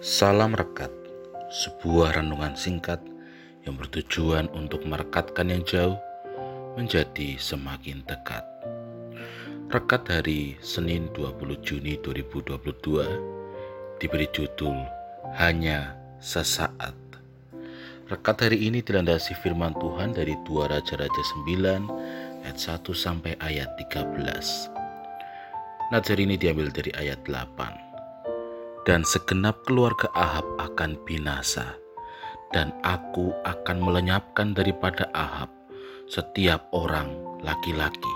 Salam Rekat, sebuah renungan singkat yang bertujuan untuk merekatkan yang jauh menjadi semakin dekat. Rekat hari Senin 20 Juni 2022 diberi judul Hanya Sesaat. Rekat hari ini dilandasi firman Tuhan dari 2 Raja-Raja 9 ayat 1 sampai ayat 13. Nazar ini diambil dari ayat 8 dan segenap keluarga Ahab akan binasa, dan aku akan melenyapkan daripada Ahab setiap orang laki-laki,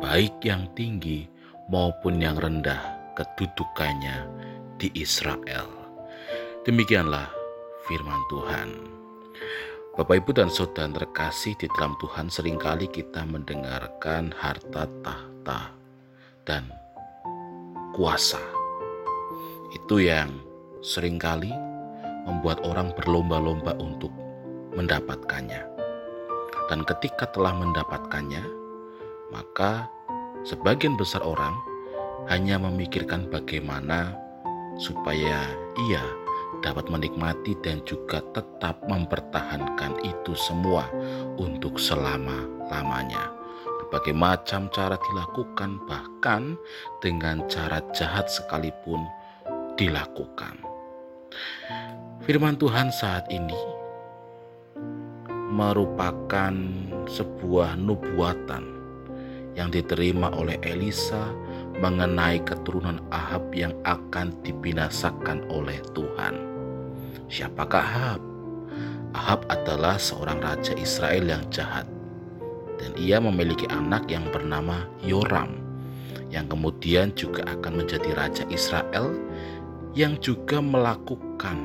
baik yang tinggi maupun yang rendah kedudukannya di Israel. Demikianlah firman Tuhan. Bapak, Ibu, dan Saudara terkasih di dalam Tuhan, sering kali kita mendengarkan harta tahta dan kuasa itu yang sering kali membuat orang berlomba-lomba untuk mendapatkannya. Dan ketika telah mendapatkannya, maka sebagian besar orang hanya memikirkan bagaimana supaya ia dapat menikmati dan juga tetap mempertahankan itu semua untuk selama-lamanya. Berbagai macam cara dilakukan, bahkan dengan cara jahat sekalipun dilakukan. Firman Tuhan saat ini merupakan sebuah nubuatan yang diterima oleh Elisa mengenai keturunan Ahab yang akan dibinasakan oleh Tuhan. Siapakah Ahab? Ahab adalah seorang raja Israel yang jahat dan ia memiliki anak yang bernama Yoram yang kemudian juga akan menjadi raja Israel yang juga melakukan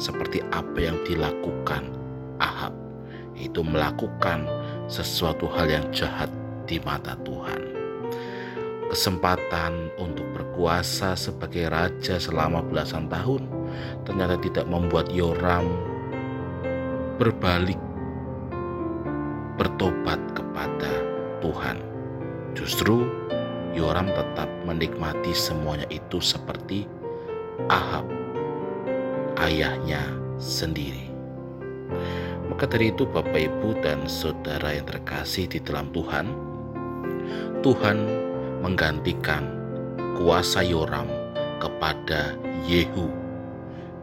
seperti apa yang dilakukan Ahab, itu melakukan sesuatu hal yang jahat di mata Tuhan. Kesempatan untuk berkuasa sebagai raja selama belasan tahun ternyata tidak membuat Yoram berbalik bertobat kepada Tuhan. Justru Yoram tetap menikmati semuanya itu seperti Ahab, ayahnya sendiri. Maka dari itu Bapak Ibu dan Saudara yang terkasih di dalam Tuhan, Tuhan menggantikan kuasa Yoram kepada Yehu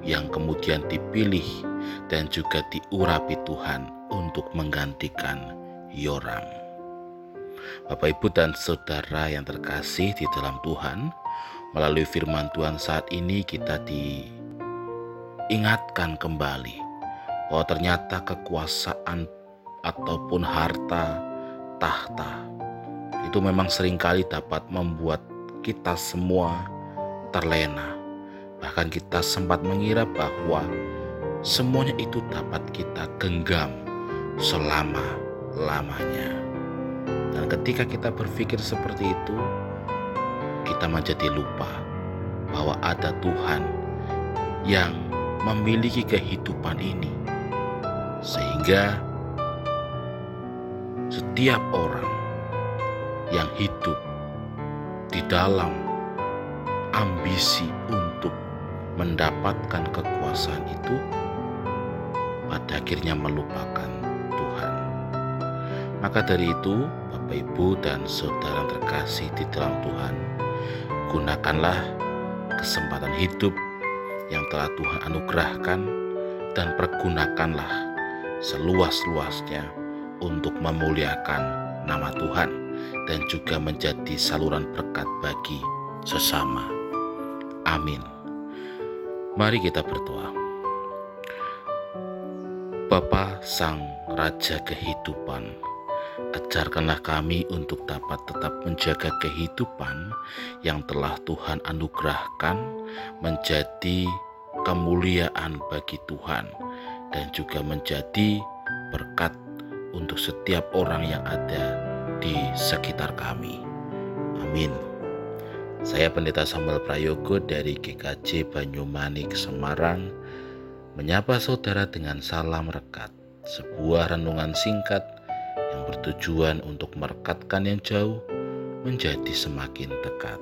yang kemudian dipilih dan juga diurapi Tuhan untuk menggantikan Yoram. Bapak Ibu dan Saudara yang terkasih di dalam Tuhan, Melalui firman Tuhan saat ini kita diingatkan kembali bahwa ternyata kekuasaan ataupun harta tahta itu memang sering kali dapat membuat kita semua terlena. Bahkan kita sempat mengira bahwa semuanya itu dapat kita genggam selama-lamanya. Dan ketika kita berpikir seperti itu, kita menjadi lupa bahwa ada Tuhan yang memiliki kehidupan ini, sehingga setiap orang yang hidup di dalam ambisi untuk mendapatkan kekuasaan itu, pada akhirnya melupakan Tuhan. Maka dari itu, Bapak, Ibu, dan saudara terkasih di dalam Tuhan, Gunakanlah kesempatan hidup yang telah Tuhan anugerahkan dan pergunakanlah seluas-luasnya untuk memuliakan nama Tuhan dan juga menjadi saluran berkat bagi sesama. Amin. Mari kita berdoa. Bapa Sang Raja Kehidupan, Ajarkanlah kami untuk dapat tetap menjaga kehidupan yang telah Tuhan anugerahkan menjadi kemuliaan bagi Tuhan dan juga menjadi berkat untuk setiap orang yang ada di sekitar kami. Amin. Saya Pendeta Samuel Prayogo dari GKJ Banyumanik Semarang menyapa saudara dengan salam rekat, sebuah renungan singkat yang bertujuan untuk merekatkan yang jauh menjadi semakin dekat.